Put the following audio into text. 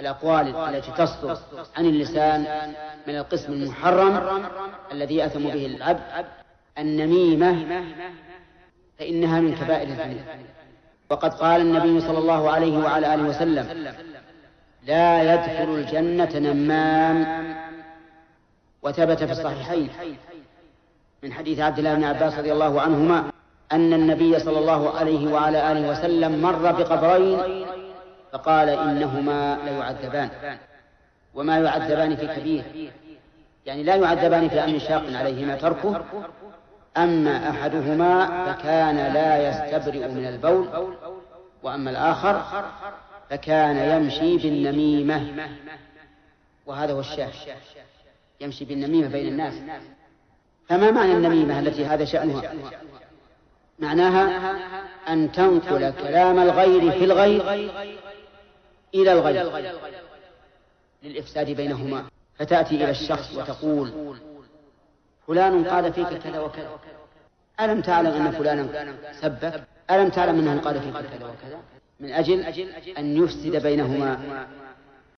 الأقوال التي تصدر عن اللسان من القسم المحرم الذي يأثم به العبد. النميمة فإنها من كبائر الذنوب. وقد قال النبي صلى الله عليه وعلى آله وسلم لا يدخل الجنة نمام. وثبت في الصحيحين من حديث عبد الله بن عباس رضي الله عنهما أن النبي صلى الله عليه وعلى آله وسلم مر بقبرين فقال إنهما ليعذبان. وما يعذبان في كبير. يعني لا يعذبان في أمر شاق عليهما تركه. أما أحدهما فكان لا يستبرئ من البول. وأما الآخر فكان يمشي بالنميمة. وهذا هو الشاهد. يمشي بالنميمة بين الناس. فما معنى النميمة التي هذا شأنها؟ معناها أن تنقل كلام الغير في الغير. إلى الغير للإفساد بينهما. فتأتي إلى الشخص وتقول فلان قال فيك كذا وكذا. ألم تعلم أن فلانا سبك؟ ألم تعلم أنه قال فيك كذا وكذا؟ من أجل أن يفسد بينهما.